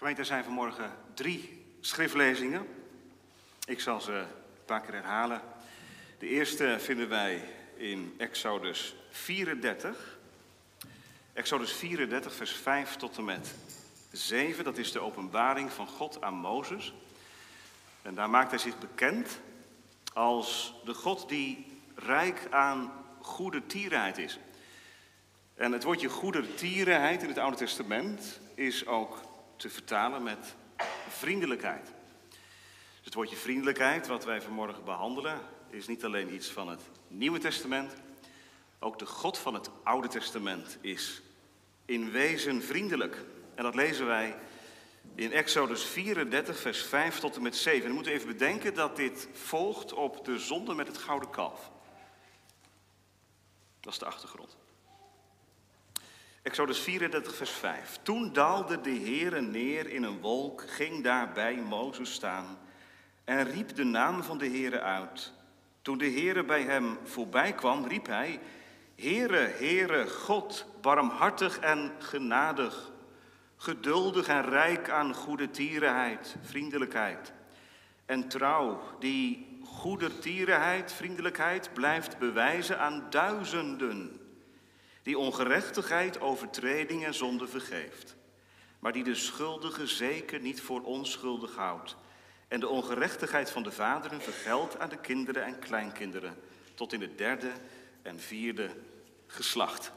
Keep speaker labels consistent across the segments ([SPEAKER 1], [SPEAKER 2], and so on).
[SPEAKER 1] Gemeente, er zijn vanmorgen drie schriftlezingen. Ik zal ze een paar keer herhalen. De eerste vinden wij in Exodus 34. Exodus 34, vers 5 tot en met 7. Dat is de openbaring van God aan Mozes. En daar maakt hij zich bekend als de God die rijk aan goede tierenheid is. En het woordje goede tierenheid in het Oude Testament is ook te vertalen met vriendelijkheid. Dus het woordje vriendelijkheid, wat wij vanmorgen behandelen, is niet alleen iets van het Nieuwe Testament. Ook de God van het Oude Testament is in wezen vriendelijk. En dat lezen wij in Exodus 34, vers 5 tot en met 7. En we moeten even bedenken dat dit volgt op de zonde met het gouden kalf. Dat is de achtergrond. Exodus 34, vers 5. Toen daalde de Heere neer in een wolk, ging daar bij Mozes staan en riep de naam van de Heere uit. Toen de Heere bij hem voorbij kwam, riep hij, Heere, Heere, God, barmhartig en genadig, geduldig en rijk aan goede tierenheid, vriendelijkheid en trouw, die goede tierenheid, vriendelijkheid blijft bewijzen aan duizenden die ongerechtigheid, overtreding en zonde vergeeft, maar die de schuldige zeker niet voor onschuldig houdt en de ongerechtigheid van de vaderen vergeldt aan de kinderen en kleinkinderen tot in het derde en vierde geslacht.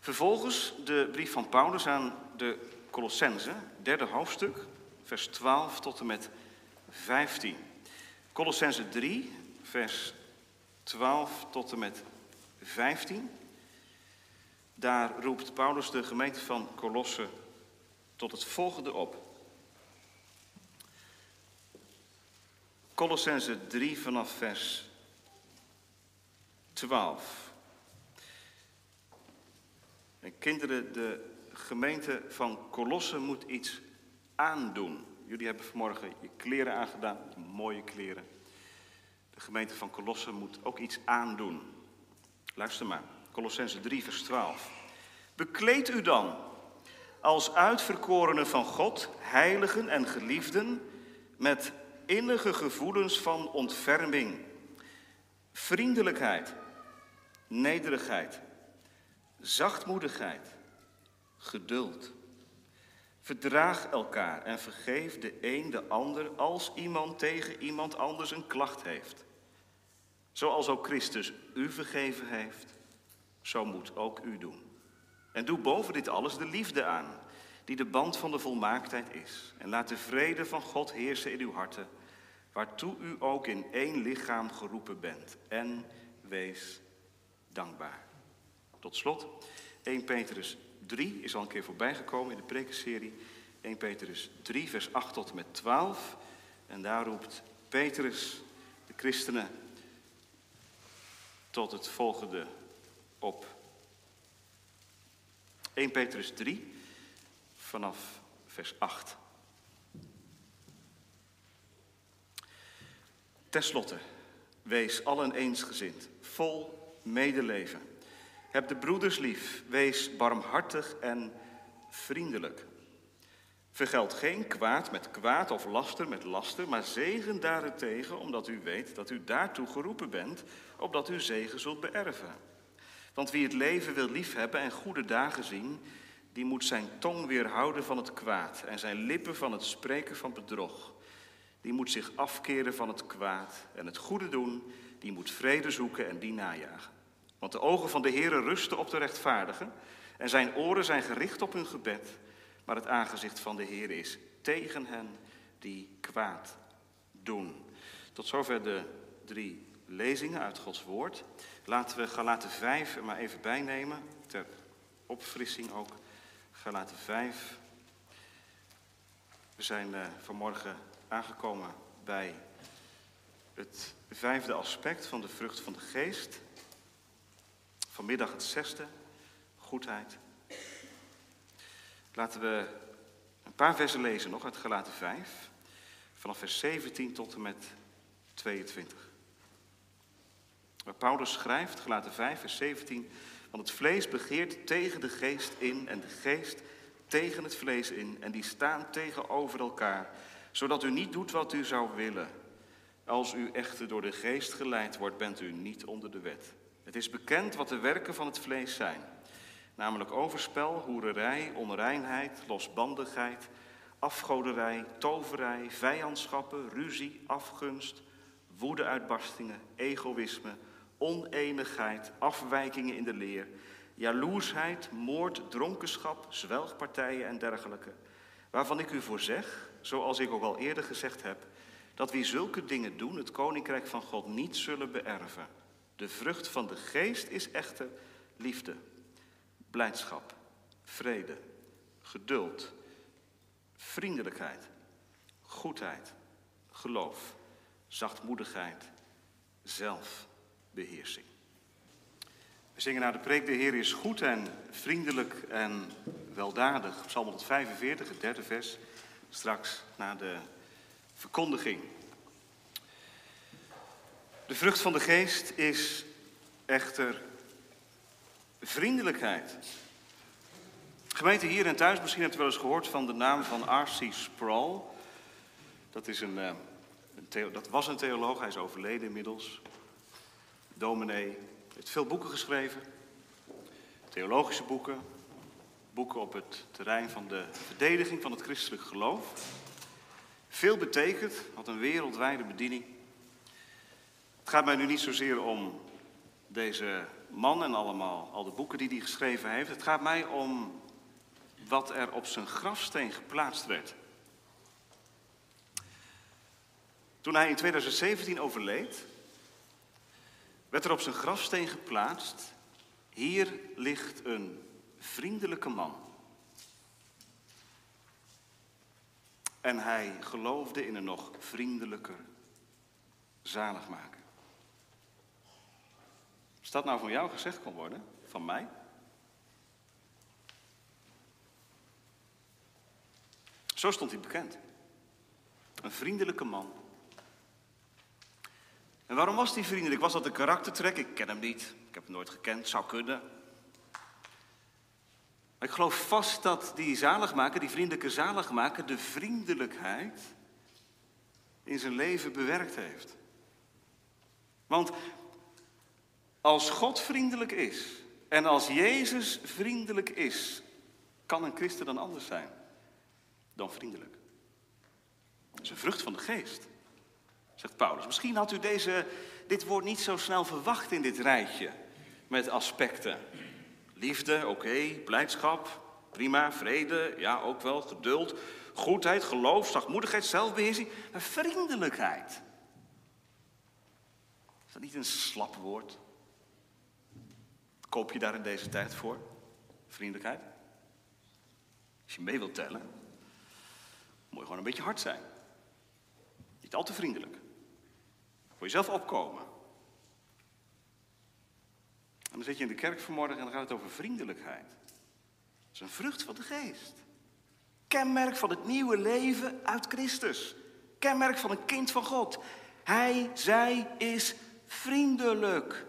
[SPEAKER 1] Vervolgens de brief van Paulus aan de Colossense, derde hoofdstuk, vers 12 tot en met 15. Colossense 3, vers 12 tot en met 15. Daar roept Paulus de gemeente van Colosse tot het volgende op. Colossense 3 vanaf vers 12. En kinderen, de gemeente van Colosse moet iets aandoen. Jullie hebben vanmorgen je kleren aangedaan, mooie kleren. De gemeente van Colosse moet ook iets aandoen. Luister maar. Colossense 3, vers 12. Bekleed u dan als uitverkorenen van God, heiligen en geliefden, met innige gevoelens van ontferming, vriendelijkheid, nederigheid, zachtmoedigheid, geduld. Verdraag elkaar en vergeef de een de ander als iemand tegen iemand anders een klacht heeft. Zoals ook Christus u vergeven heeft, zo moet ook u doen. En doe boven dit alles de liefde aan, die de band van de volmaaktheid is. En laat de vrede van God heersen in uw harten, waartoe u ook in één lichaam geroepen bent. En wees dankbaar. Tot slot, 1 Petrus 3 is al een keer voorbijgekomen in de prekenserie. 1 Petrus 3, vers 8 tot en met 12. En daar roept Petrus de christenen tot het volgende op. 1 Petrus 3, vanaf vers 8. Ten slotte, wees allen eensgezind, vol medeleven. Heb de broeders lief, wees barmhartig en vriendelijk. Vergeld geen kwaad met kwaad of laster met laster, maar zegen daarentegen, omdat u weet dat u daartoe geroepen bent, opdat u zegen zult beërven. Want wie het leven wil liefhebben en goede dagen zien, die moet zijn tong weerhouden van het kwaad en zijn lippen van het spreken van bedrog. Die moet zich afkeren van het kwaad en het goede doen, die moet vrede zoeken en die najagen. Want de ogen van de Heere rusten op de rechtvaardigen en zijn oren zijn gericht op hun gebed, maar het aangezicht van de Heer is tegen hen die kwaad doen. Tot zover de drie lezingen uit Gods woord. Laten we Galaten 5 er maar even bijnemen, ter opfrissing ook. Galaten 5. We zijn uh, vanmorgen aangekomen bij het vijfde aspect van de vrucht van de geest. Vanmiddag het zesde, goedheid. Laten we een paar versen lezen nog uit Galaten 5, vanaf vers 17 tot en met 22. Waar Paulus schrijft, gelaten 5, vers 17, want het vlees begeert tegen de geest in en de geest tegen het vlees in en die staan tegenover elkaar, zodat u niet doet wat u zou willen. Als u echter door de geest geleid wordt, bent u niet onder de wet. Het is bekend wat de werken van het vlees zijn, namelijk overspel, hoererij, onreinheid, losbandigheid, afgoderij, toverij, vijandschappen, ruzie, afgunst, woedeuitbarstingen, egoïsme, oneenigheid, afwijkingen in de leer, jaloersheid, moord, dronkenschap, zwelgpartijen en dergelijke, waarvan ik u voor zeg, zoals ik ook al eerder gezegd heb, dat wie zulke dingen doen, het koninkrijk van God niet zullen beërven. De vrucht van de geest is echter liefde, blijdschap, vrede, geduld, vriendelijkheid, goedheid, geloof, zachtmoedigheid, zelfbeheersing. We zingen naar de preek, de Heer is goed en vriendelijk en weldadig. Psalm 145, het derde vers, straks na de verkondiging. De vrucht van de geest is echter vriendelijkheid. Gemeente hier en thuis, misschien hebt u wel eens gehoord van de naam van R.C. Sproul. Dat, is een, eh, een dat was een theoloog, hij is overleden inmiddels. Dominee, heeft veel boeken geschreven. Theologische boeken. Boeken op het terrein van de verdediging van het christelijk geloof. Veel betekent, had een wereldwijde bediening. Het gaat mij nu niet zozeer om deze man en allemaal, al de boeken die hij geschreven heeft. Het gaat mij om wat er op zijn grafsteen geplaatst werd. Toen hij in 2017 overleed, werd er op zijn grafsteen geplaatst: Hier ligt een vriendelijke man. En hij geloofde in een nog vriendelijker zaligmaker. Als dat nou van jou gezegd kon worden, van mij? Zo stond hij bekend. Een vriendelijke man. En waarom was hij vriendelijk? Was dat een karaktertrek? Ik ken hem niet. Ik heb hem nooit gekend. Zou kunnen. Ik geloof vast dat die zaligmaker, die vriendelijke zaligmaker, de vriendelijkheid in zijn leven bewerkt heeft. Want als God vriendelijk is en als Jezus vriendelijk is, kan een christen dan anders zijn dan vriendelijk. Dat is een vrucht van de geest, zegt Paulus. Misschien had u deze, dit woord niet zo snel verwacht in dit rijtje met aspecten. Liefde, oké, blijdschap, prima, vrede, ja ook wel, geduld, goedheid, geloof, zachtmoedigheid, zelfbeheersing, maar vriendelijkheid. Is dat niet een slap woord? Koop je daar in deze tijd voor? Vriendelijkheid? Als je mee wilt tellen, moet je gewoon een beetje hard zijn. Niet al te vriendelijk. Voor jezelf opkomen. En dan zit je in de kerk vanmorgen en dan gaat het over vriendelijkheid. Dat is een vrucht van de geest. Kenmerk van het nieuwe leven uit Christus. Kenmerk van een kind van God. Hij, zij is vriendelijk.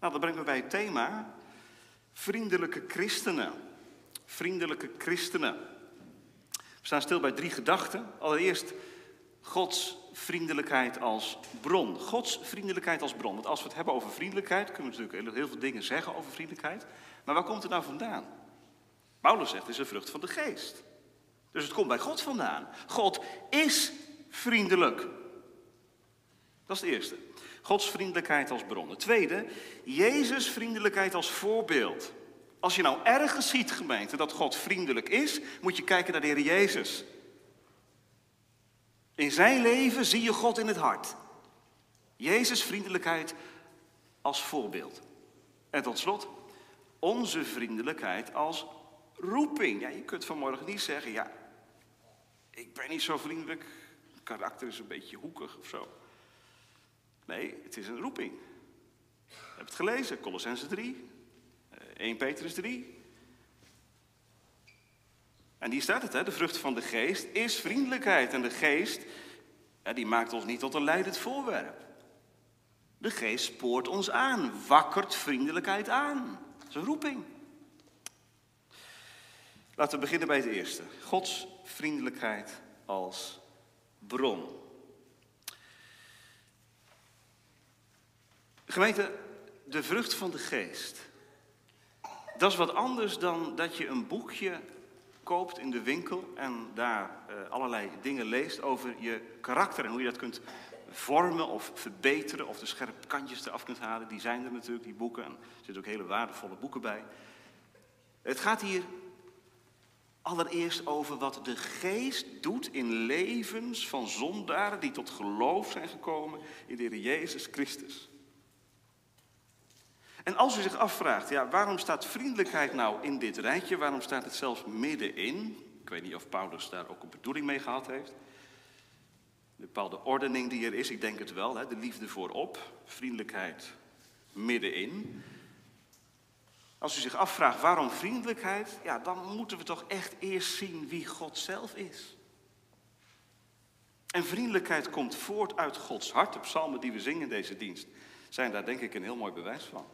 [SPEAKER 1] Nou, dat brengt me bij het thema. Vriendelijke christenen. Vriendelijke christenen. We staan stil bij drie gedachten. Allereerst Gods vriendelijkheid als bron. Gods vriendelijkheid als bron. Want als we het hebben over vriendelijkheid, kunnen we natuurlijk heel veel dingen zeggen over vriendelijkheid. Maar waar komt het nou vandaan? Paulus zegt, het is een vrucht van de geest. Dus het komt bij God vandaan. God is vriendelijk. Dat is het eerste. Gods vriendelijkheid als bron. Het tweede, Jezus vriendelijkheid als voorbeeld. Als je nou ergens ziet, gemeente, dat God vriendelijk is, moet je kijken naar de Heer Jezus. In zijn leven zie je God in het hart. Jezus' vriendelijkheid als voorbeeld. En tot slot, onze vriendelijkheid als roeping. Ja, je kunt vanmorgen niet zeggen, ja, ik ben niet zo vriendelijk, mijn karakter is een beetje hoekig of zo. Nee, het is een roeping. Je hebt het gelezen, Colossense 3, 1 Petrus 3. En hier staat het, hè? de vrucht van de geest is vriendelijkheid. En de geest, ja, die maakt ons niet tot een leidend voorwerp. De geest spoort ons aan, wakkert vriendelijkheid aan. Dat is een roeping. Laten we beginnen bij het eerste. Gods vriendelijkheid als bron. Gemeente, de vrucht van de geest. Dat is wat anders dan dat je een boekje koopt in de winkel en daar uh, allerlei dingen leest over je karakter en hoe je dat kunt vormen of verbeteren of de scherpe kantjes eraf kunt halen. Die zijn er natuurlijk, die boeken. En er zitten ook hele waardevolle boeken bij. Het gaat hier allereerst over wat de geest doet in levens van zondaren die tot geloof zijn gekomen in de Heer Jezus Christus. En als u zich afvraagt, ja, waarom staat vriendelijkheid nou in dit rijtje? Waarom staat het zelfs middenin? Ik weet niet of Paulus daar ook een bedoeling mee gehad heeft. De bepaalde ordening die er is, ik denk het wel, hè, de liefde voorop, vriendelijkheid middenin. Als u zich afvraagt waarom vriendelijkheid, ja, dan moeten we toch echt eerst zien wie God zelf is. En vriendelijkheid komt voort uit Gods hart. De psalmen die we zingen in deze dienst zijn daar denk ik een heel mooi bewijs van.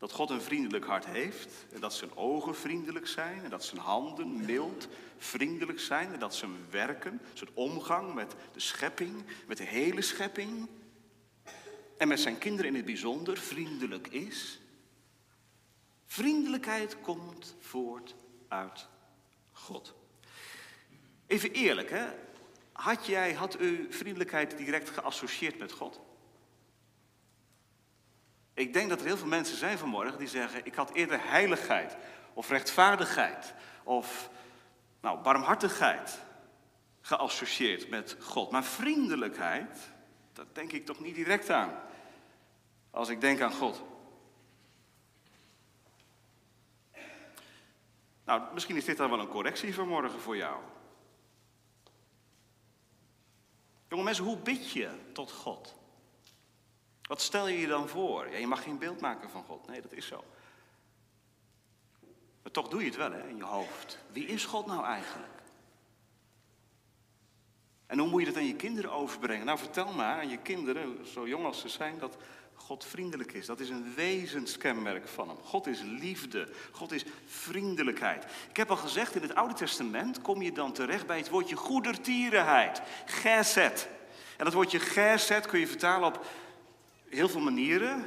[SPEAKER 1] Dat God een vriendelijk hart heeft en dat zijn ogen vriendelijk zijn en dat zijn handen mild, vriendelijk zijn en dat zijn werken, zijn omgang met de schepping, met de hele schepping en met zijn kinderen in het bijzonder vriendelijk is. Vriendelijkheid komt voort uit God. Even eerlijk, hè? Had jij, had u vriendelijkheid direct geassocieerd met God? Ik denk dat er heel veel mensen zijn vanmorgen die zeggen: Ik had eerder heiligheid of rechtvaardigheid of nou, barmhartigheid geassocieerd met God. Maar vriendelijkheid, dat denk ik toch niet direct aan als ik denk aan God. Nou, misschien is dit dan wel een correctie vanmorgen voor jou. Jonge mensen, hoe bid je tot God? Wat stel je je dan voor? Ja, je mag geen beeld maken van God. Nee, dat is zo. Maar toch doe je het wel hè, in je hoofd. Wie is God nou eigenlijk? En hoe moet je dat aan je kinderen overbrengen? Nou, vertel maar aan je kinderen, zo jong als ze zijn, dat God vriendelijk is. Dat is een wezenskenmerk van hem. God is liefde. God is vriendelijkheid. Ik heb al gezegd, in het Oude Testament kom je dan terecht bij het woordje goedertierenheid. Geset. En dat woordje geset kun je vertalen op heel veel manieren.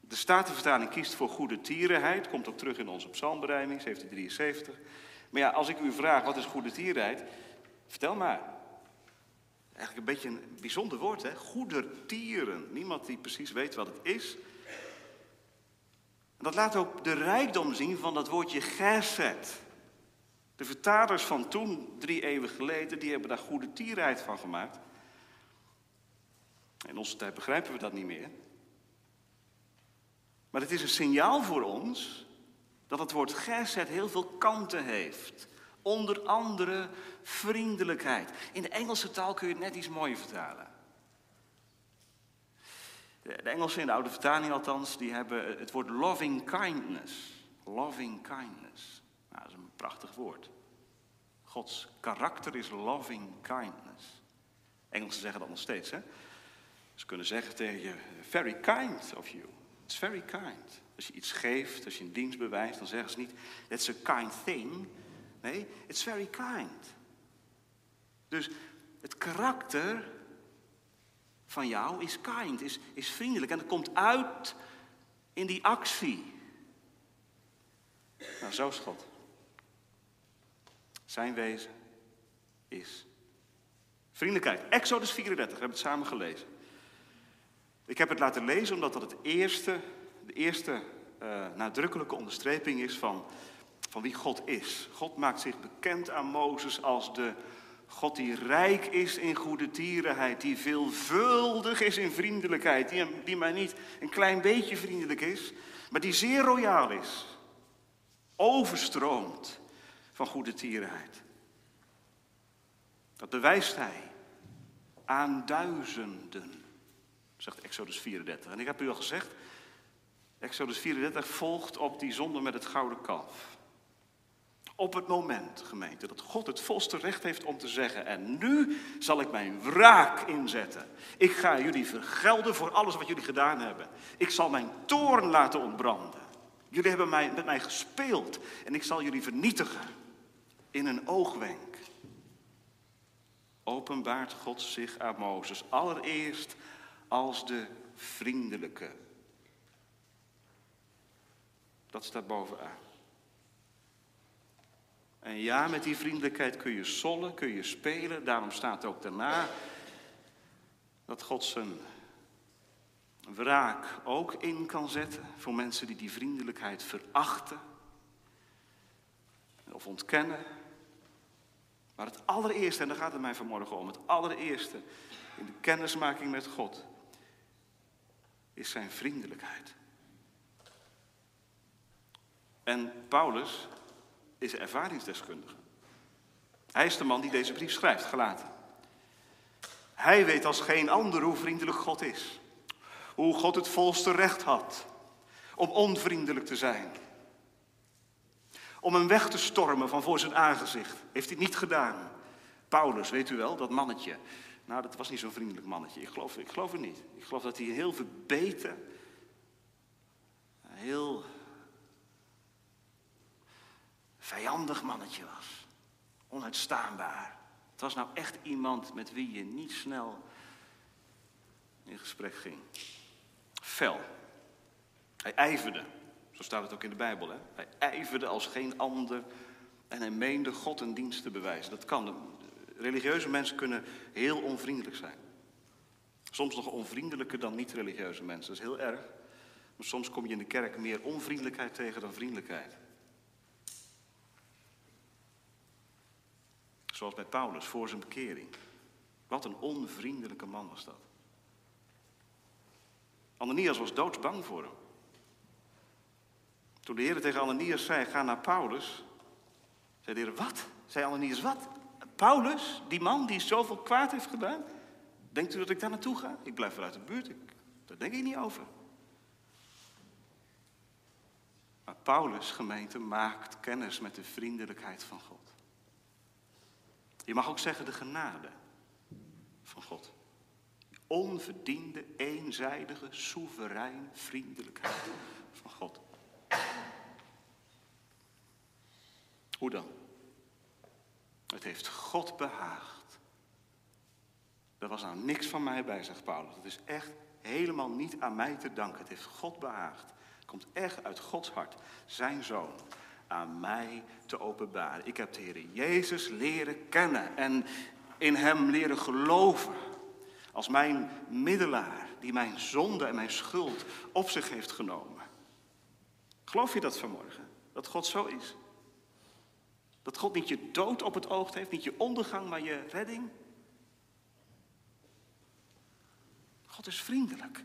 [SPEAKER 1] De Statenvertaling kiest voor goede tierenheid. Komt ook terug in onze psalmbereiding, 1773. Maar ja, als ik u vraag wat is goede tierenheid, vertel maar. Eigenlijk een beetje een bijzonder woord, hè? Goedertieren. Niemand die precies weet wat het is. En dat laat ook de rijkdom zien van dat woordje geset. De vertalers van toen, drie eeuwen geleden, die hebben daar goede tierheid van gemaakt. In onze tijd begrijpen we dat niet meer. Maar het is een signaal voor ons dat het woord geset heel veel kanten heeft. Onder andere vriendelijkheid. In de Engelse taal kun je het net iets mooier vertalen. De Engelsen in de oude vertaling althans, die hebben het woord loving kindness. Loving kindness. Nou, dat is een prachtig woord. Gods karakter is loving kindness. Engelsen zeggen dat nog steeds, hè? Ze kunnen zeggen tegen je, very kind of you. It's very kind. Als je iets geeft, als je een dienst bewijst, dan zeggen ze niet, that's a kind thing. Nee, it's very kind. Dus het karakter van jou is kind, is, is vriendelijk. En dat komt uit in die actie. Nou, zo is God. Zijn wezen is vriendelijkheid. Exodus 34, we hebben het samen gelezen. Ik heb het laten lezen omdat dat het eerste, de eerste uh, nadrukkelijke onderstreping is van, van wie God is. God maakt zich bekend aan Mozes als de God die rijk is in goede tierenheid, die veelvuldig is in vriendelijkheid, die, die maar niet een klein beetje vriendelijk is, maar die zeer royaal is, overstroomt van goede tierenheid. Dat bewijst hij aan duizenden zegt Exodus 34. En ik heb u al gezegd, Exodus 34 volgt op die zonde met het gouden kalf. Op het moment, gemeente, dat God het volste recht heeft om te zeggen: En nu zal ik mijn wraak inzetten. Ik ga jullie vergelden voor alles wat jullie gedaan hebben. Ik zal mijn toorn laten ontbranden. Jullie hebben mij, met mij gespeeld en ik zal jullie vernietigen in een oogwenk. Openbaart God zich aan Mozes allereerst als de vriendelijke. Dat staat bovenaan. En ja, met die vriendelijkheid kun je sollen, kun je spelen. Daarom staat ook daarna dat God zijn wraak ook in kan zetten voor mensen die die vriendelijkheid verachten of ontkennen. Maar het allereerste, en daar gaat het mij vanmorgen om, het allereerste in de kennismaking met God is zijn vriendelijkheid. En Paulus is ervaringsdeskundige. Hij is de man die deze brief schrijft, gelaten. Hij weet als geen ander hoe vriendelijk God is. Hoe God het volste recht had om onvriendelijk te zijn. Om hem weg te stormen van voor zijn aangezicht. Heeft hij niet gedaan. Paulus, weet u wel, dat mannetje. Nou, dat was niet zo'n vriendelijk mannetje. Ik geloof, ik geloof het niet. Ik geloof dat hij heel verbeten, heel vijandig mannetje was. Onuitstaanbaar. Het was nou echt iemand met wie je niet snel in gesprek ging. Fel. Hij ijverde. Zo staat het ook in de Bijbel. Hè? Hij ijverde als geen ander en hij meende God een dienst te bewijzen. Dat kan. Religieuze mensen kunnen heel onvriendelijk zijn. Soms nog onvriendelijker dan niet-religieuze mensen. Dat is heel erg. Maar soms kom je in de kerk meer onvriendelijkheid tegen dan vriendelijkheid. Zoals bij Paulus voor zijn bekering. Wat een onvriendelijke man was dat. Ananias was doodsbang voor hem. Toen de Heer tegen Ananias zei, ga naar Paulus, zei de Heer, wat? Zei Ananias, wat? Paulus, die man die zoveel kwaad heeft gedaan? Denkt u dat ik daar naartoe ga? Ik blijf wel uit de buurt, ik, daar denk ik niet over. Maar Paulus, gemeente, maakt kennis met de vriendelijkheid van God. Je mag ook zeggen de genade van God. Onverdiende, eenzijdige, soeverein vriendelijkheid van God. Hoe dan? Het heeft God behaagd. Er was nou niks van mij bij, zegt Paulus. Het is echt helemaal niet aan mij te danken. Het heeft God behaagd. Het komt echt uit Gods hart. Zijn zoon aan mij te openbaren. Ik heb de Heer Jezus leren kennen en in Hem leren geloven. Als mijn middelaar die mijn zonde en mijn schuld op zich heeft genomen. Geloof je dat vanmorgen? Dat God zo is? Dat God niet je dood op het oog heeft, niet je ondergang, maar je redding? God is vriendelijk.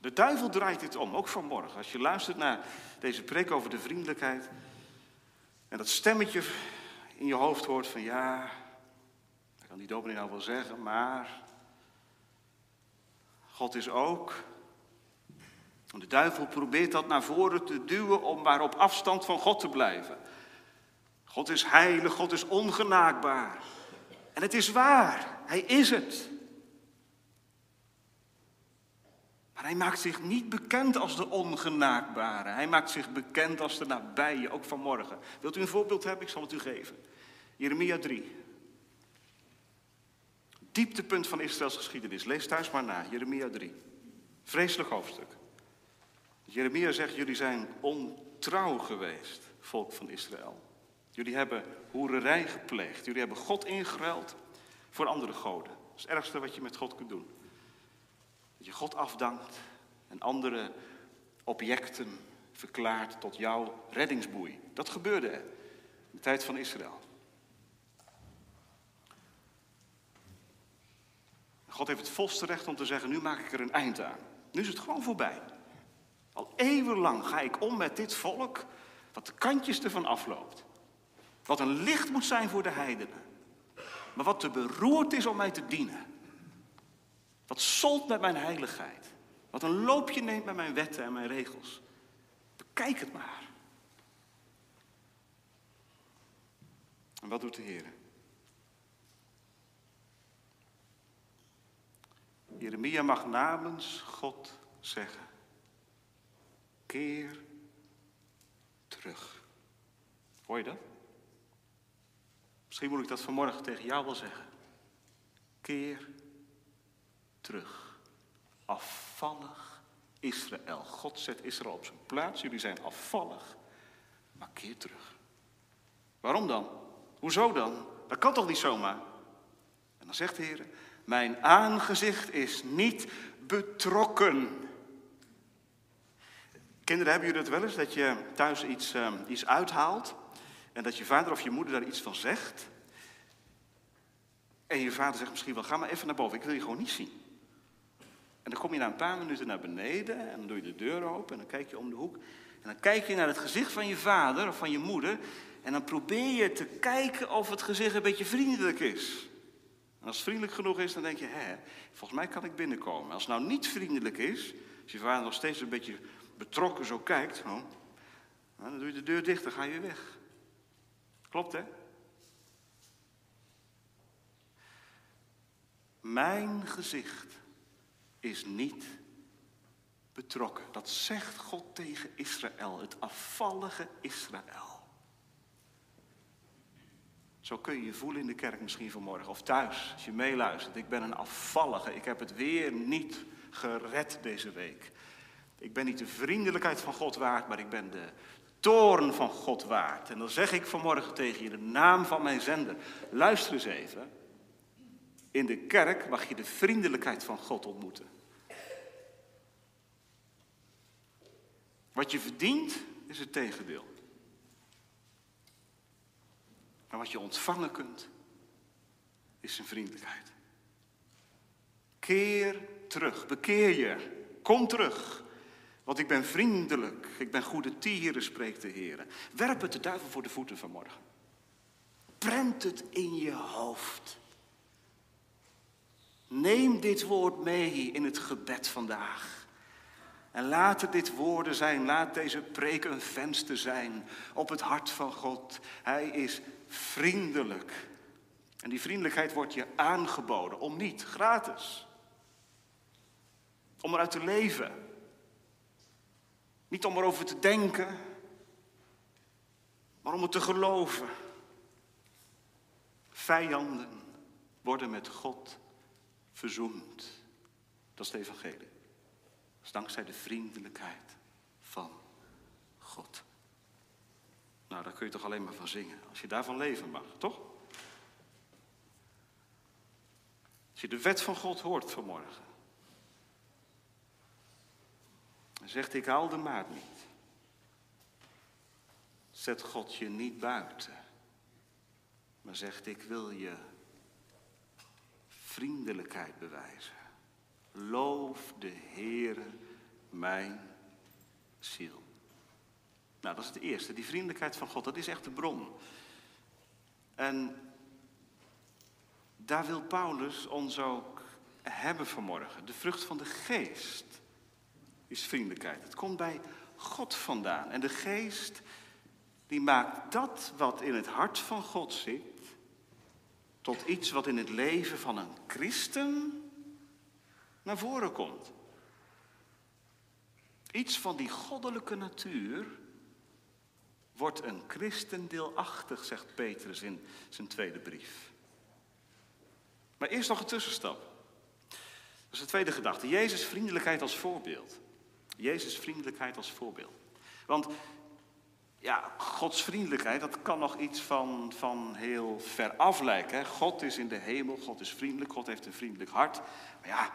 [SPEAKER 1] De duivel draait dit om, ook vanmorgen. Als je luistert naar deze preek over de vriendelijkheid. En dat stemmetje in je hoofd hoort van ja, dat kan die dominee nou wel zeggen, maar God is ook. De duivel probeert dat naar voren te duwen om maar op afstand van God te blijven. God is heilig, God is ongenaakbaar. En het is waar, hij is het. Maar hij maakt zich niet bekend als de ongenaakbare. Hij maakt zich bekend als de nabije, ook vanmorgen. Wilt u een voorbeeld hebben? Ik zal het u geven. Jeremia 3. Dieptepunt van Israëls geschiedenis. Lees thuis maar na. Jeremia 3. Vreselijk hoofdstuk. Jeremia zegt, jullie zijn ontrouw geweest, volk van Israël. Jullie hebben hoererij gepleegd. Jullie hebben God ingeruild voor andere goden. Dat is het ergste wat je met God kunt doen. Dat je God afdankt en andere objecten verklaart tot jouw reddingsboei. Dat gebeurde in de tijd van Israël. God heeft het volste recht om te zeggen, nu maak ik er een eind aan. Nu is het gewoon voorbij. Al eeuwenlang ga ik om met dit volk, wat de kantjes ervan afloopt. Wat een licht moet zijn voor de heidenen. Maar wat te beroerd is om mij te dienen. Wat zolt met mijn heiligheid. Wat een loopje neemt met mijn wetten en mijn regels. Bekijk het maar. En wat doet de Heer? Jeremia mag namens God zeggen. Keer terug. Hoor je dat? Misschien moet ik dat vanmorgen tegen jou wel zeggen. Keer terug. Afvallig Israël. God zet Israël op zijn plaats. Jullie zijn afvallig. Maar keer terug. Waarom dan? Hoezo dan? Dat kan toch niet zomaar? En dan zegt de Heer, mijn aangezicht is niet betrokken. Kinderen, hebben jullie het wel eens dat je thuis iets, uh, iets uithaalt en dat je vader of je moeder daar iets van zegt? En je vader zegt misschien wel, ga maar even naar boven, ik wil je gewoon niet zien. En dan kom je na een paar minuten naar beneden en dan doe je de deur open en dan kijk je om de hoek. En dan kijk je naar het gezicht van je vader of van je moeder en dan probeer je te kijken of het gezicht een beetje vriendelijk is. En als het vriendelijk genoeg is, dan denk je, hè, volgens mij kan ik binnenkomen. Als het nou niet vriendelijk is, als je vader nog steeds een beetje betrokken zo kijkt, oh, dan doe je de deur dicht, dan ga je weg. Klopt, hè? Mijn gezicht is niet betrokken. Dat zegt God tegen Israël, het afvallige Israël. Zo kun je je voelen in de kerk misschien vanmorgen of thuis, als je meeluistert. Ik ben een afvallige, ik heb het weer niet gered deze week. Ik ben niet de vriendelijkheid van God waard, maar ik ben de toorn van God waard. En dan zeg ik vanmorgen tegen je, de naam van mijn zender, luister eens even. In de kerk mag je de vriendelijkheid van God ontmoeten. Wat je verdient is het tegendeel. Maar wat je ontvangen kunt, is zijn vriendelijkheid. Keer terug, bekeer je, kom terug. Want ik ben vriendelijk, ik ben goede tieren, spreekt de Heer. Werp het de duivel voor de voeten vanmorgen. Prent het in je hoofd. Neem dit woord mee in het gebed vandaag. En laat dit woorden zijn, laat deze preek een venster zijn op het hart van God. Hij is vriendelijk. En die vriendelijkheid wordt je aangeboden, om niet, gratis. Om eruit te leven. Niet om erover te denken, maar om het te geloven. Vijanden worden met God verzoend. Dat is het evangelie. Dat is dankzij de vriendelijkheid van God. Nou, daar kun je toch alleen maar van zingen. Als je daarvan leven mag, toch? Als je de wet van God hoort vanmorgen. Zegt ik haal de maat niet. Zet God je niet buiten. Maar zegt ik wil je vriendelijkheid bewijzen. Loof de Heere mijn ziel. Nou, dat is het eerste. Die vriendelijkheid van God, dat is echt de bron. En daar wil Paulus ons ook hebben vanmorgen. De vrucht van de geest is vriendelijkheid. Het komt bij God vandaan. En de geest, die maakt dat wat in het hart van God zit, tot iets wat in het leven van een christen naar voren komt. Iets van die goddelijke natuur wordt een christen deelachtig, zegt Petrus in zijn tweede brief. Maar eerst nog een tussenstap. Dat is de tweede gedachte. Jezus' vriendelijkheid als voorbeeld. Jezus' vriendelijkheid als voorbeeld. Want ja, Gods vriendelijkheid, dat kan nog iets van, van heel ver af lijken. God is in de hemel, God is vriendelijk, God heeft een vriendelijk hart. Maar ja.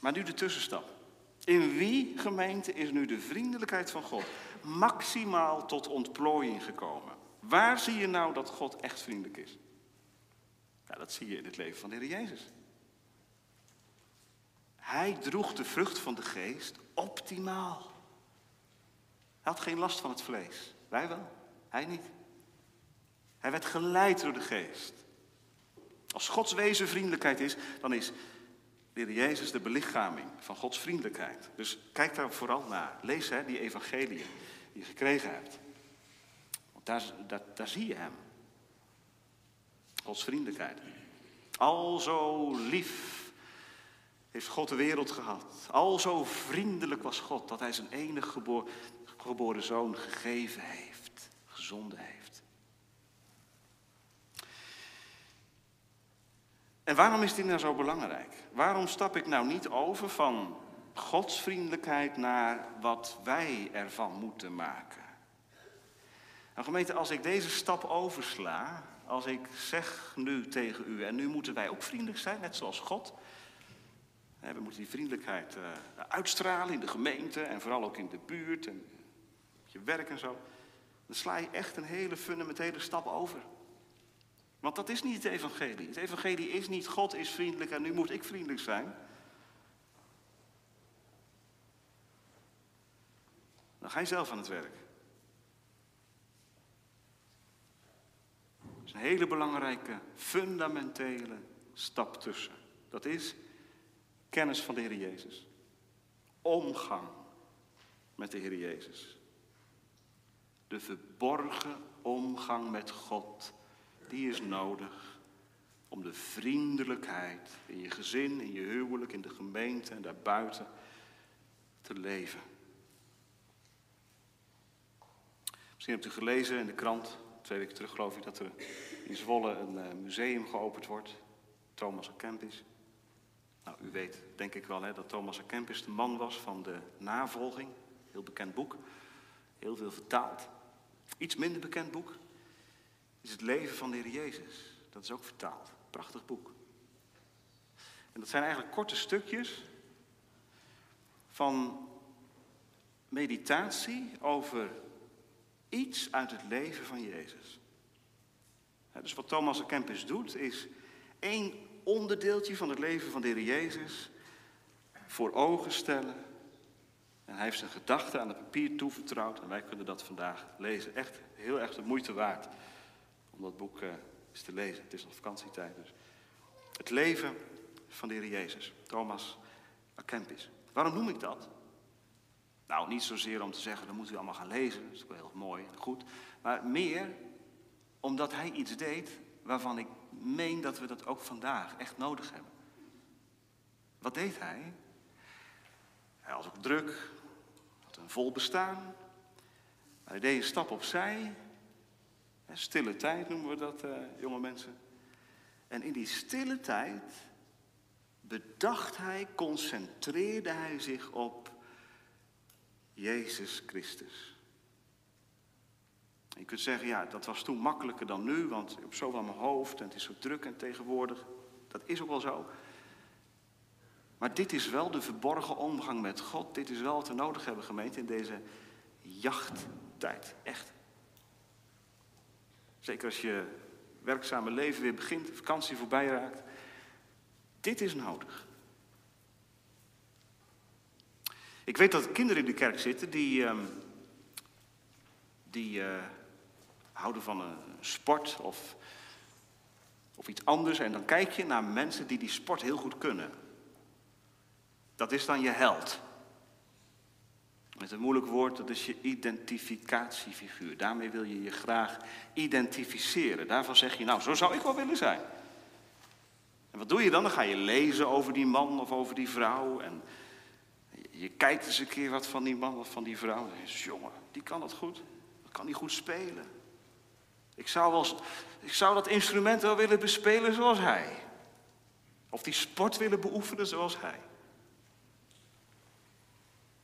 [SPEAKER 1] Maar nu de tussenstap. In wie gemeente is nu de vriendelijkheid van God maximaal tot ontplooiing gekomen? Waar zie je nou dat God echt vriendelijk is? Ja, dat zie je in het leven van de Heer Jezus. Hij droeg de vrucht van de geest optimaal. Hij had geen last van het vlees. Wij wel, hij niet. Hij werd geleid door de geest. Als Gods wezen vriendelijkheid is, dan is de Jezus de belichaming van Gods vriendelijkheid. Dus kijk daar vooral naar. Lees hè, die evangelie die je gekregen hebt. Want daar, daar, daar zie je hem. Gods vriendelijkheid. Al zo lief heeft God de wereld gehad. Al zo vriendelijk was God dat hij zijn enige geboren zoon gegeven heeft, gezonden heeft. En waarom is dit nou zo belangrijk? Waarom stap ik nou niet over van Gods vriendelijkheid naar wat wij ervan moeten maken? Nou gemeente, als ik deze stap oversla, als ik zeg nu tegen u, en nu moeten wij ook vriendelijk zijn, net zoals God. We moeten die vriendelijkheid eh, uitstralen in de gemeente en vooral ook in de buurt en op je werk en zo. Dan sla je echt een hele fundamentele stap over. Want dat is niet het evangelie. Het evangelie is niet God is vriendelijk en nu moet ik vriendelijk zijn. Dan ga je zelf aan het werk. Dat is een hele belangrijke, fundamentele stap tussen. Dat is kennis van de Heer Jezus. Omgang met de Heer Jezus. De verborgen omgang met God die is nodig om de vriendelijkheid in je gezin, in je huwelijk, in de gemeente en daarbuiten te leven. Misschien hebt u gelezen in de krant, twee weken terug geloof ik, dat er in Zwolle een eh, museum geopend wordt. Thomas. Kempis. Nou, u weet denk ik wel hè, dat Thomas A. Kempis de man was van de navolging. Heel bekend boek. Heel veel vertaald. Iets minder bekend boek is het leven van de Heer Jezus. Dat is ook vertaald. Prachtig boek. En dat zijn eigenlijk korte stukjes van meditatie over iets uit het leven van Jezus. dus wat Thomas de Kempis doet, is één onderdeeltje van het leven van de Heer Jezus voor ogen stellen. En hij heeft zijn gedachten aan het papier toevertrouwd en wij kunnen dat vandaag lezen. Echt heel erg de moeite waard om dat boek uh, eens te lezen. Het is nog vakantietijd dus. Het leven van de Heer Jezus, Thomas Akempis. Waarom noem ik dat? Nou, niet zozeer om te zeggen, dat moet u allemaal gaan lezen. Dat is wel heel mooi en goed. Maar meer omdat hij iets deed waarvan ik meen dat we dat ook vandaag echt nodig hebben. Wat deed hij? Hij was ook druk, had een vol bestaan. hij deed een stap opzij Stille tijd noemen we dat, uh, jonge mensen. En in die stille tijd bedacht hij, concentreerde hij zich op Jezus Christus. Je kunt zeggen, ja, dat was toen makkelijker dan nu, want ik heb zoveel mijn hoofd en het is zo druk en tegenwoordig. Dat is ook wel zo. Maar dit is wel de verborgen omgang met God. Dit is wel wat we nodig hebben, gemeente, in deze jachttijd. Echt. Zeker als je werkzame leven weer begint, vakantie voorbij raakt. Dit is nodig. Ik weet dat kinderen in de kerk zitten die, ehm, die uh, houden van een sport of, of iets anders. En dan kijk je naar mensen die die sport heel goed kunnen. Dat is dan je held. Met een moeilijk woord, dat is je identificatiefiguur. Daarmee wil je je graag identificeren. Daarvan zeg je, nou, zo zou ik wel willen zijn. En wat doe je dan? Dan ga je lezen over die man of over die vrouw. En je kijkt eens een keer wat van die man of van die vrouw. En je jongen, die kan dat goed. Dat kan die goed spelen. Ik zou, wel, ik zou dat instrument wel willen bespelen zoals hij. Of die sport willen beoefenen zoals hij.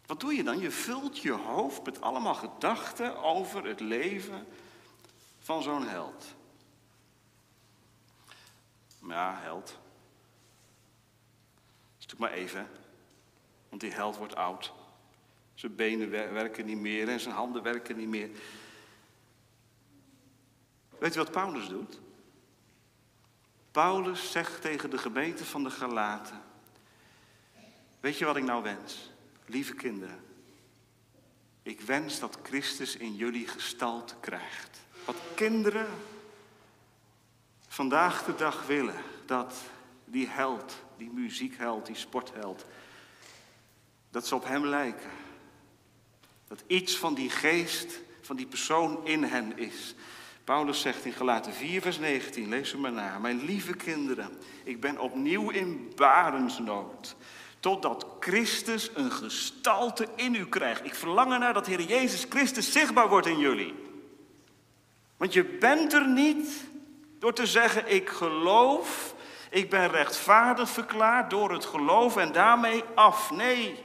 [SPEAKER 1] Wat doe je dan? Je vult je hoofd met allemaal gedachten over het leven van zo'n held. Ja, held. Dat is natuurlijk maar even. Want die held wordt oud. Zijn benen werken niet meer en zijn handen werken niet meer. Weet je wat Paulus doet? Paulus zegt tegen de gemeente van de Galaten: Weet je wat ik nou wens? Lieve kinderen, ik wens dat Christus in jullie gestalte krijgt. Wat kinderen vandaag de dag willen, dat die held, die muziekheld, die sportheld, dat ze op hem lijken. Dat iets van die geest, van die persoon in hen is. Paulus zegt in Galaten 4, vers 19, lees hem maar na. Mijn lieve kinderen, ik ben opnieuw in barensnood. Totdat Christus een gestalte in u krijgt. Ik verlang ernaar dat Heer Jezus Christus zichtbaar wordt in jullie. Want je bent er niet door te zeggen, ik geloof, ik ben rechtvaardig verklaard door het geloof en daarmee af. Nee.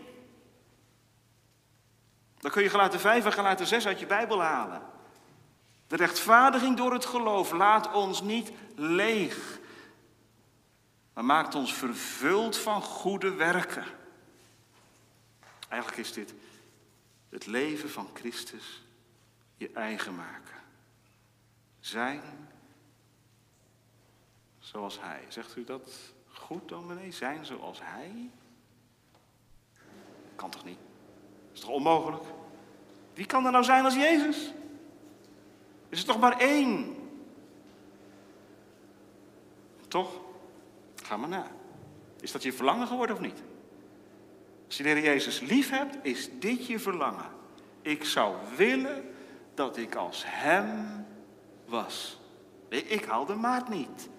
[SPEAKER 1] Dan kun je gelaten 5 en gelaten 6 uit je Bijbel halen. De rechtvaardiging door het geloof laat ons niet leeg, maar maakt ons vervuld van goede werken. Eigenlijk is dit het leven van Christus je eigen maken. Zijn zoals Hij. Zegt u dat goed, dominee? Zijn zoals Hij? Kan toch niet? Is toch onmogelijk? Wie kan er nou zijn als Jezus? Is er toch maar één? Toch? Ga maar na. Is dat je verlangen geworden of niet? Als je de Heer Jezus lief hebt, is dit je verlangen. Ik zou willen dat ik als Hem was. Ik haal de maat niet.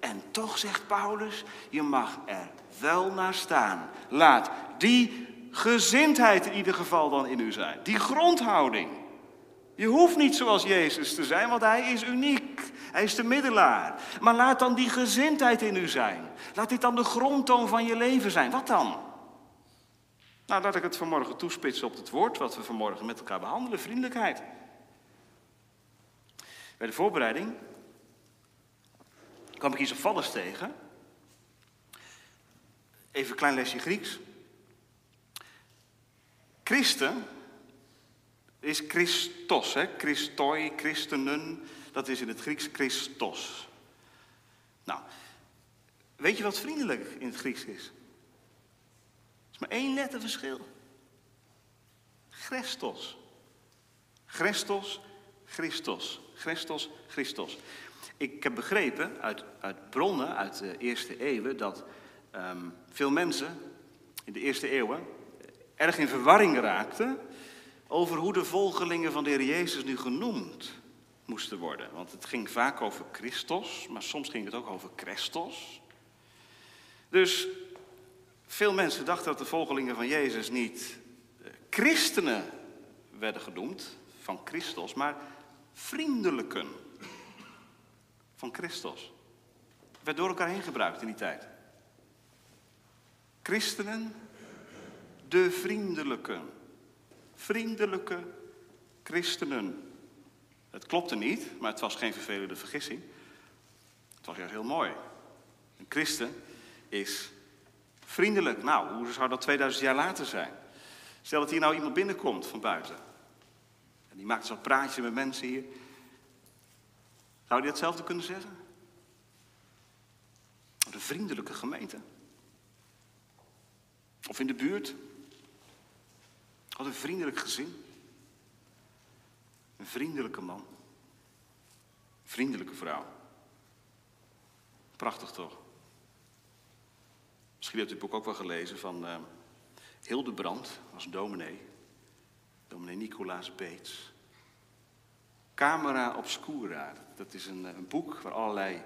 [SPEAKER 1] En toch zegt Paulus, je mag er wel naar staan. Laat die gezindheid in ieder geval dan in u zijn. Die grondhouding. Je hoeft niet zoals Jezus te zijn, want Hij is uniek. Hij is de middelaar. Maar laat dan die gezindheid in u zijn. Laat dit dan de grondtoon van je leven zijn. Wat dan? Nou, laat ik het vanmorgen toespitsen op het woord wat we vanmorgen met elkaar behandelen: vriendelijkheid. Bij de voorbereiding kwam ik iets opvallends tegen. Even een klein lesje Grieks. Christen is Christos, hè? Christoi, christenen, dat is in het Grieks Christos. Nou, weet je wat vriendelijk in het Grieks is? Er is maar één letterverschil. Christos. Christos, Christos. Christos, Christos. Ik heb begrepen uit, uit bronnen uit de eerste eeuwen dat um, veel mensen in de eerste eeuwen erg in verwarring raakten over hoe de volgelingen van de Heer Jezus nu genoemd moesten worden. Want het ging vaak over Christos, maar soms ging het ook over Christos. Dus veel mensen dachten dat de volgelingen van Jezus niet eh, christenen werden genoemd van Christos, maar vriendelijken van Christus. Werd door elkaar heen gebruikt in die tijd. Christenen, de vriendelijke. Vriendelijke christenen. Het klopte niet, maar het was geen vervelende vergissing. Het was juist heel mooi. Een christen is vriendelijk. Nou, hoe zou dat 2000 jaar later zijn? Stel dat hier nou iemand binnenkomt van buiten. En die maakt zo'n praatje met mensen hier. Zou je hetzelfde kunnen zeggen? Een vriendelijke gemeente. Of in de buurt. Wat een vriendelijk gezin. Een vriendelijke man. Een vriendelijke vrouw. Prachtig toch? Misschien hebt u het boek ook wel gelezen van uh, Hildebrand, was dominee. Dominee Nicolaas Beets. Camera Obscura. Dat is een, een boek waar allerlei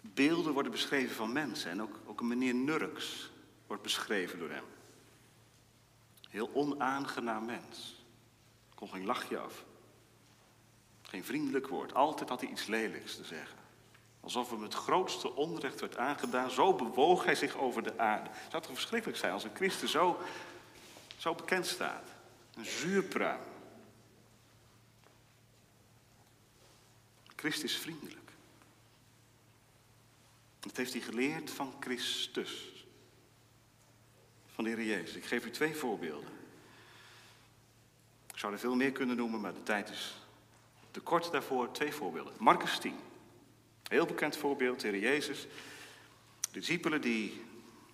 [SPEAKER 1] beelden worden beschreven van mensen. En ook, ook een meneer Nurks wordt beschreven door hem. Heel onaangenaam mens. Kon geen lachje af. Geen vriendelijk woord. Altijd had hij iets lelijks te zeggen. Alsof hem het grootste onrecht werd aangedaan. Zo bewoog hij zich over de aarde. Zou toch verschrikkelijk zijn als een christen zo, zo bekend staat? Een zuurpruim. Christus is vriendelijk. Dat heeft hij geleerd van Christus. Heer Jezus. Ik geef u twee voorbeelden. Ik zou er veel meer kunnen noemen, maar de tijd is te kort daarvoor. Twee voorbeelden. Marcus 10. Heel bekend voorbeeld, de Heer Jezus. Discipelen die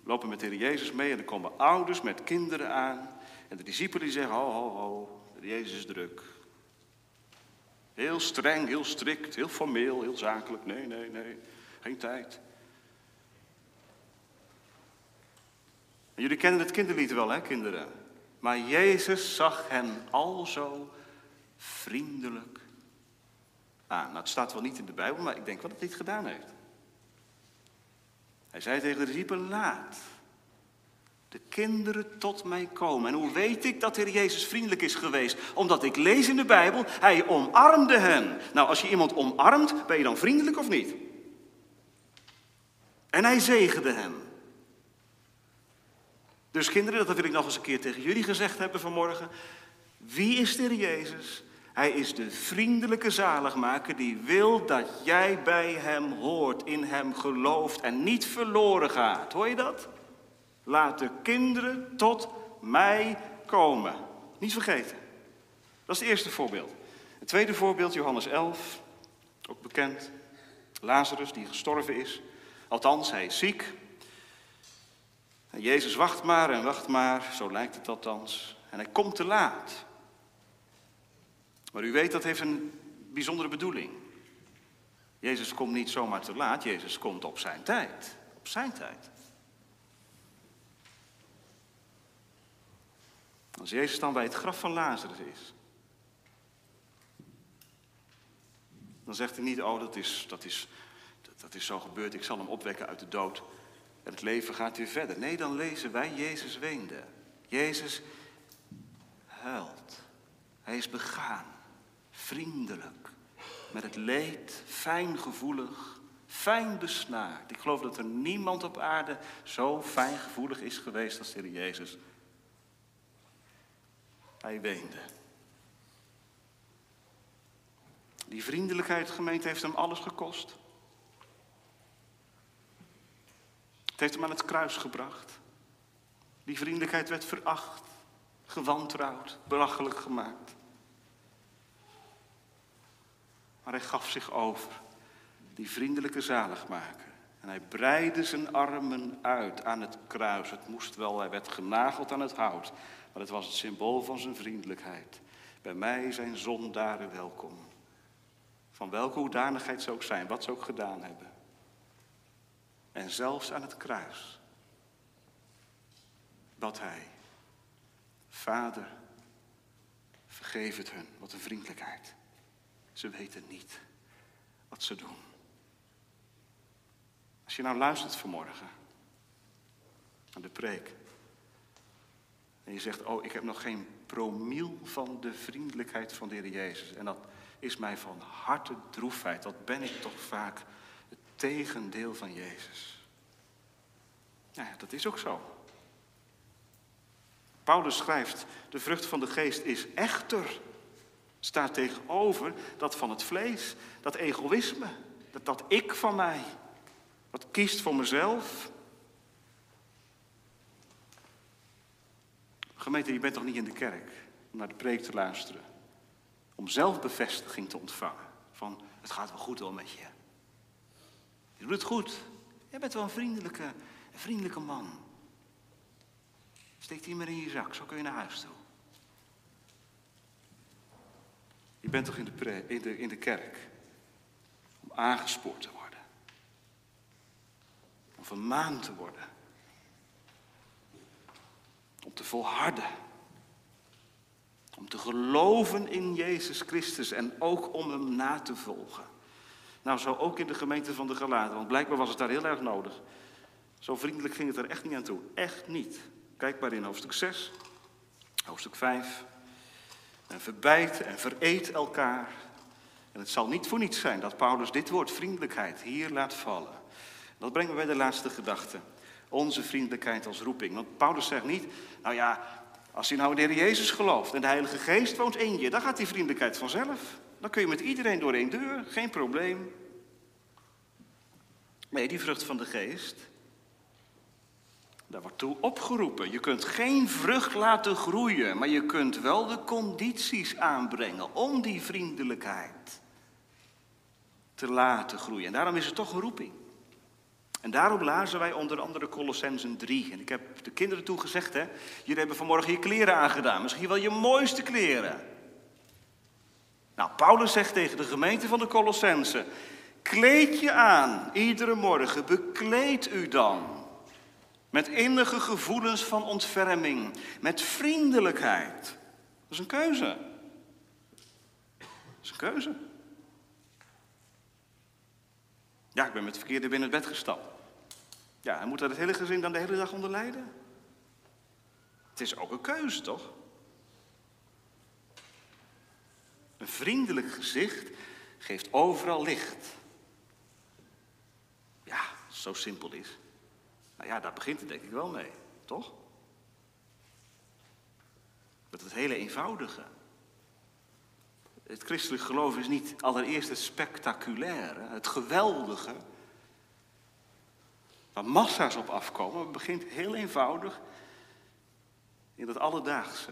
[SPEAKER 1] lopen met de Heer Jezus mee en er komen ouders met kinderen aan. En de discipelen die zeggen, ho, ho, ho, de Jezus is druk. Heel streng, heel strikt, heel formeel, heel zakelijk. Nee, nee, nee, geen tijd. Jullie kennen het kinderlied wel, hè, kinderen? Maar Jezus zag hen al zo vriendelijk aan. Nou, het staat wel niet in de Bijbel, maar ik denk wel dat hij het gedaan heeft. Hij zei tegen de discipelen, laat de kinderen tot mij komen. En hoe weet ik dat Heer Jezus vriendelijk is geweest? Omdat ik lees in de Bijbel, hij omarmde hen. Nou, als je iemand omarmt, ben je dan vriendelijk of niet? En hij zegende hen. Dus kinderen, dat wil ik nog eens een keer tegen jullie gezegd hebben vanmorgen. Wie is de Jezus? Hij is de vriendelijke zaligmaker die wil dat jij bij hem hoort, in hem gelooft en niet verloren gaat. Hoor je dat? Laat de kinderen tot mij komen. Niet vergeten. Dat is het eerste voorbeeld. Het tweede voorbeeld, Johannes 11, ook bekend. Lazarus die gestorven is. Althans, hij is ziek. En Jezus wacht maar en wacht maar, zo lijkt het althans. En hij komt te laat. Maar u weet, dat heeft een bijzondere bedoeling. Jezus komt niet zomaar te laat, Jezus komt op zijn tijd. Op zijn tijd. Als Jezus dan bij het graf van Lazarus is, dan zegt hij niet, oh dat is, dat, is, dat is zo gebeurd, ik zal hem opwekken uit de dood en het leven gaat weer verder. Nee, dan lezen wij, Jezus weende. Jezus huilt. Hij is begaan, vriendelijk, met het leed, fijngevoelig, fijn besnaard. Ik geloof dat er niemand op aarde zo fijngevoelig is geweest als de Heer Jezus. Hij weende. Die vriendelijkheid, gemeente, heeft hem alles gekost. Het heeft hem aan het kruis gebracht. Die vriendelijkheid werd veracht, gewantrouwd, belachelijk gemaakt. Maar hij gaf zich over, die vriendelijke zaligmaker. En hij breidde zijn armen uit aan het kruis. Het moest wel, hij werd genageld aan het hout. Maar het was het symbool van zijn vriendelijkheid. Bij mij zijn zondaren welkom. Van welke hoedanigheid ze ook zijn, wat ze ook gedaan hebben. En zelfs aan het kruis bad hij, Vader, vergeef het hun. Wat een vriendelijkheid. Ze weten niet wat ze doen. Als je nou luistert vanmorgen aan de preek. En je zegt, oh, ik heb nog geen promiel van de vriendelijkheid van de Heer Jezus. En dat is mij van harte droefheid. Wat ben ik toch vaak tegendeel van Jezus. Nou ja, dat is ook zo. Paulus schrijft, de vrucht van de geest is echter. Staat tegenover dat van het vlees, dat egoïsme, dat, dat ik van mij. Wat kiest voor mezelf. Gemeente, je bent toch niet in de kerk om naar de preek te luisteren. Om zelfbevestiging te ontvangen. Van, het gaat wel goed wel met je. Je doet het goed. Je bent wel een vriendelijke, vriendelijke man. Steek die maar in je zak, zo kun je naar huis toe. Je bent toch in de, in de, in de kerk om aangespoord te worden. Om vermaand te worden. Om te volharden. Om te geloven in Jezus Christus en ook om hem na te volgen. Nou, zo ook in de gemeente van de Galaten, want blijkbaar was het daar heel erg nodig. Zo vriendelijk ging het er echt niet aan toe. Echt niet. Kijk maar in hoofdstuk 6, hoofdstuk 5. En verbijt en vereet elkaar. En het zal niet voor niets zijn dat Paulus dit woord vriendelijkheid hier laat vallen. Dat brengt me bij de laatste gedachte. Onze vriendelijkheid als roeping. Want Paulus zegt niet, nou ja, als je nou in de Heer Jezus gelooft en de Heilige Geest woont in je, dan gaat die vriendelijkheid vanzelf. Dan kun je met iedereen door één deur, geen probleem. Nee, die vrucht van de Geest, daar wordt toe opgeroepen. Je kunt geen vrucht laten groeien, maar je kunt wel de condities aanbrengen om die vriendelijkheid te laten groeien. En daarom is het toch een roeping. En daarom lazen wij onder andere Colossensen 3. En ik heb de kinderen toen gezegd, hè, jullie hebben vanmorgen je kleren aangedaan. Misschien wel je mooiste kleren. Nou, Paulus zegt tegen de gemeente van de Colossensen, kleed je aan, iedere morgen, bekleed u dan. Met innige gevoelens van ontferming, met vriendelijkheid. Dat is een keuze. Dat is een keuze. Ja, ik ben met het verkeerde binnen het bed gestapt. Ja, en moet dat het hele gezin dan de hele dag onder lijden? Het is ook een keuze, toch? Een vriendelijk gezicht geeft overal licht. Ja, zo simpel is. Nou ja, daar begint het denk ik wel mee, toch? Met het hele eenvoudige. Het christelijk geloof is niet allereerst het spectaculaire, het geweldige, waar massa's op afkomen. Het begint heel eenvoudig in het alledaagse.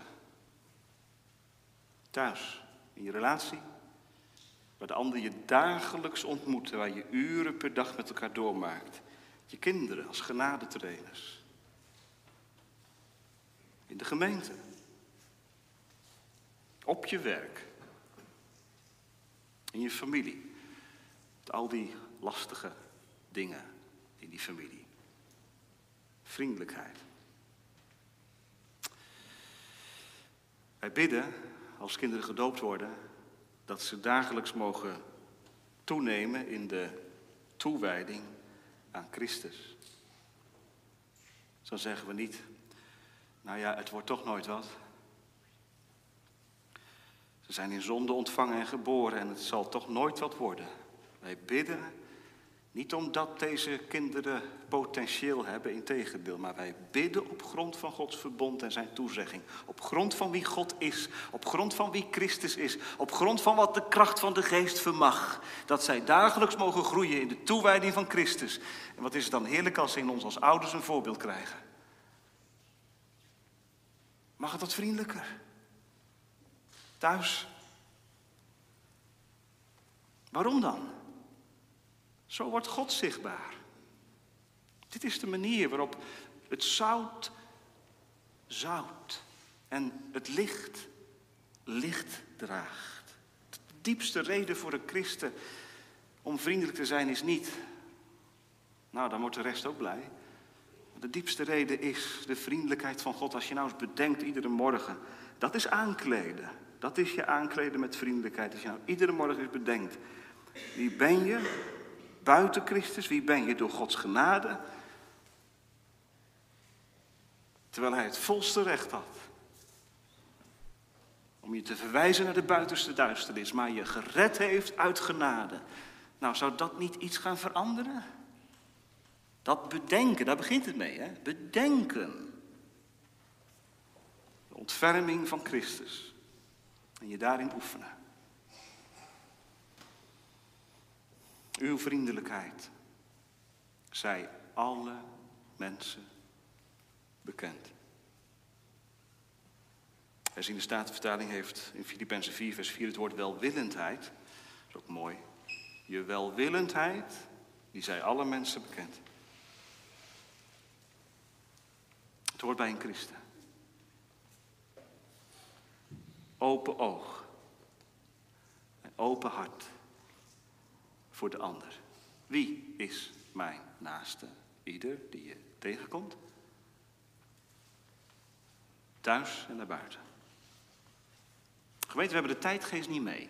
[SPEAKER 1] Thuis, in je relatie, waar de ander je dagelijks ontmoet, waar je uren per dag met elkaar doormaakt. Je kinderen als genadetrainers. In de gemeente. Op je werk. In je familie. Met al die lastige dingen in die familie. Vriendelijkheid. Wij bidden als kinderen gedoopt worden dat ze dagelijks mogen toenemen in de toewijding aan Christus. Zo zeggen we niet, nou ja, het wordt toch nooit wat. Ze zijn in zonde ontvangen en geboren en het zal toch nooit wat worden. Wij bidden niet omdat deze kinderen potentieel hebben, integendeel, maar wij bidden op grond van Gods verbond en zijn toezegging. Op grond van wie God is, op grond van wie Christus is, op grond van wat de kracht van de geest vermag. Dat zij dagelijks mogen groeien in de toewijding van Christus. En wat is het dan heerlijk als ze in ons als ouders een voorbeeld krijgen. Mag het wat vriendelijker? Thuis. Waarom dan? Zo wordt God zichtbaar. Dit is de manier waarop het zout zout en het licht licht draagt. De diepste reden voor een christen om vriendelijk te zijn is niet, nou dan wordt de rest ook blij. De diepste reden is de vriendelijkheid van God. Als je nou eens bedenkt iedere morgen, dat is aankleden. Dat is je aankleden met vriendelijkheid. Als je nou iedere morgen eens bedenkt, wie ben je? Buiten Christus? Wie ben je door Gods genade? Terwijl hij het volste recht had om je te verwijzen naar de buitenste duisternis, maar je gered heeft uit genade. Nou, zou dat niet iets gaan veranderen? Dat bedenken, daar begint het mee, hè? Bedenken. De ontferming van Christus. En je daarin oefenen. Uw vriendelijkheid zij alle mensen bekend. In de Statenvertaling heeft in Filippenzen 4, vers 4 het woord welwillendheid. Dat is ook mooi. Je welwillendheid, die zij alle mensen bekend. Het hoort bij een christen. Open oog. En open hart voor de ander. Wie is mijn naaste? Ieder die je tegenkomt. Thuis en daarbuiten. Gemeente, we hebben de tijdgeest niet mee.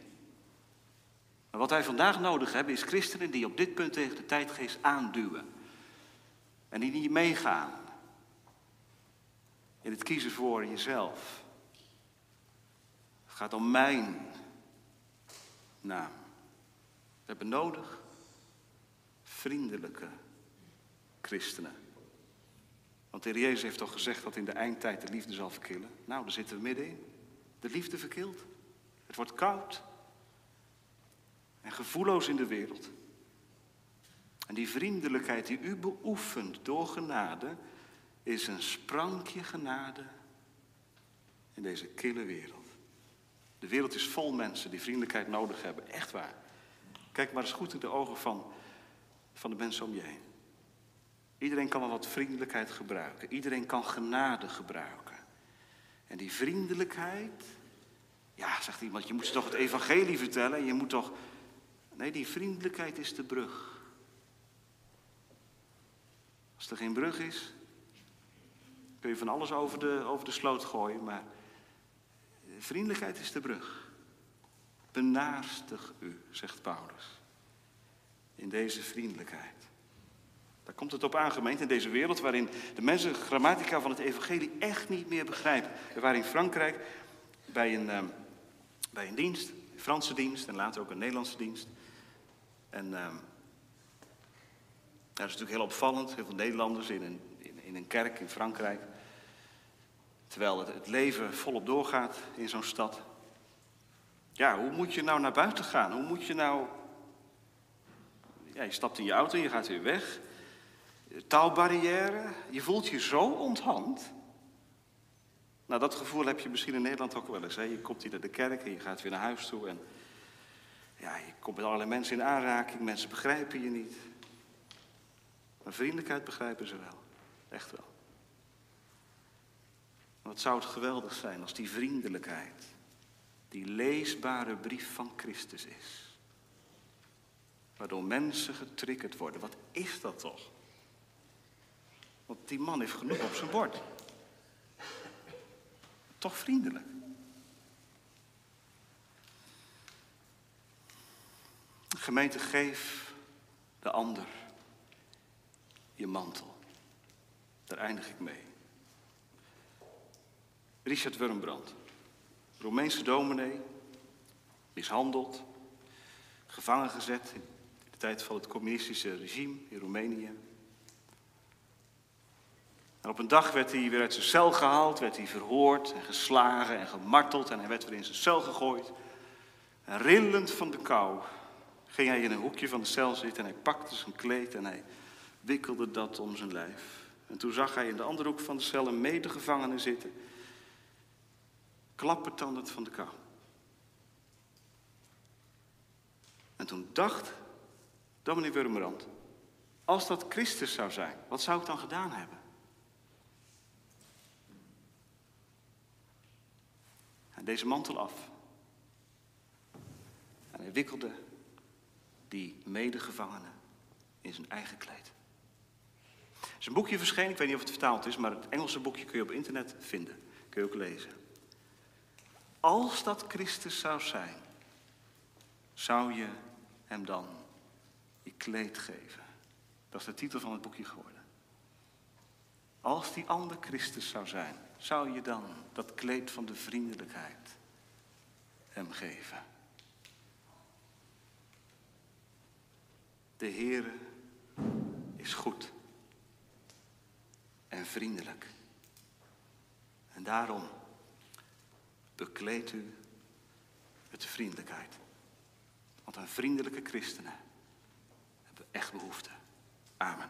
[SPEAKER 1] Maar wat wij vandaag nodig hebben is christenen die op dit punt tegen de tijdgeest aanduwen. En die niet meegaan. In het kiezen voor jezelf. Het gaat om mijn naam. We hebben nodig vriendelijke christenen. Want de Heer Jezus heeft toch gezegd dat in de eindtijd de liefde zal verkillen. Nou, daar zitten we middenin. De liefde verkilt. Het wordt koud. En gevoelloos in de wereld. En die vriendelijkheid die u beoefent door genade, is een sprankje genade in deze kille wereld. De wereld is vol mensen die vriendelijkheid nodig hebben, echt waar. Kijk maar eens goed in de ogen van, van de mensen om je heen. Iedereen kan wel wat vriendelijkheid gebruiken. Iedereen kan genade gebruiken. En die vriendelijkheid, ja, zegt iemand, je moet ze toch het evangelie vertellen. Je moet toch. Nee, die vriendelijkheid is de brug. Als er geen brug is, kun je van alles over de, over de sloot gooien, maar vriendelijkheid is de brug. Benaastig u, zegt Paulus. In deze vriendelijkheid. Daar komt het op aan, gemeente, in deze wereld waarin de mensen de grammatica van het evangelie echt niet meer begrijpen. We waren in Frankrijk bij een, ehm, bij een dienst, een Franse dienst en later ook een Nederlandse dienst. En ehm, dat is natuurlijk heel opvallend, heel veel Nederlanders in een, in, in een kerk in Frankrijk. Terwijl het, het leven volop doorgaat in zo'n stad. Ja, hoe moet je nou naar buiten gaan? Hoe moet je nou. Ja, je stapt in je auto je gaat weer weg. Taalbarrière, je voelt je zo onthand. Nou, dat gevoel heb je misschien in Nederland ook wel eens. Hè? Je komt hier naar de kerk en je gaat weer naar huis toe. En ja, je komt met allerlei mensen in aanraking. Mensen begrijpen je niet. Maar vriendelijkheid begrijpen ze wel. Echt wel. Wat zou het geweldig zijn als die vriendelijkheid, die leesbare brief van Christus is. Waardoor mensen getriggerd worden. Wat is dat toch? Want die man heeft genoeg op zijn bord. Toch vriendelijk. Gemeente, geef de ander je mantel. Daar eindig ik mee. Richard Wurmbrand, Romeinse dominee, mishandeld, gevangen gezet in de tijd van het communistische regime in Roemenië. En op een dag werd hij weer uit zijn cel gehaald, werd hij verhoord en geslagen en gemarteld en hij werd weer in zijn cel gegooid. En rillend van de kou ging hij in een hoekje van de cel zitten en hij pakte zijn kleed en hij wikkelde dat om zijn lijf. En toen zag hij in de andere hoek van de cel een medegevangene zitten, klappertandend van de kou. En toen dacht dominee Wurmerand, als dat Christus zou zijn, wat zou ik dan gedaan hebben? Hij deze mantel af. En hij wikkelde die medegevangene in zijn eigen kleed. Een boekje verschenen, ik weet niet of het vertaald is, maar het Engelse boekje kun je op internet vinden. Kun je ook lezen. Als dat Christus zou zijn, zou je hem dan je kleed geven. Dat is de titel van het boekje geworden. Als die ander Christus zou zijn, zou je dan dat kleed van de vriendelijkheid hem geven? De Heere is goed en vriendelijk. En daarom bekleedt u met vriendelijkheid. Want aan vriendelijke christenen hebben we echt behoefte. Amen.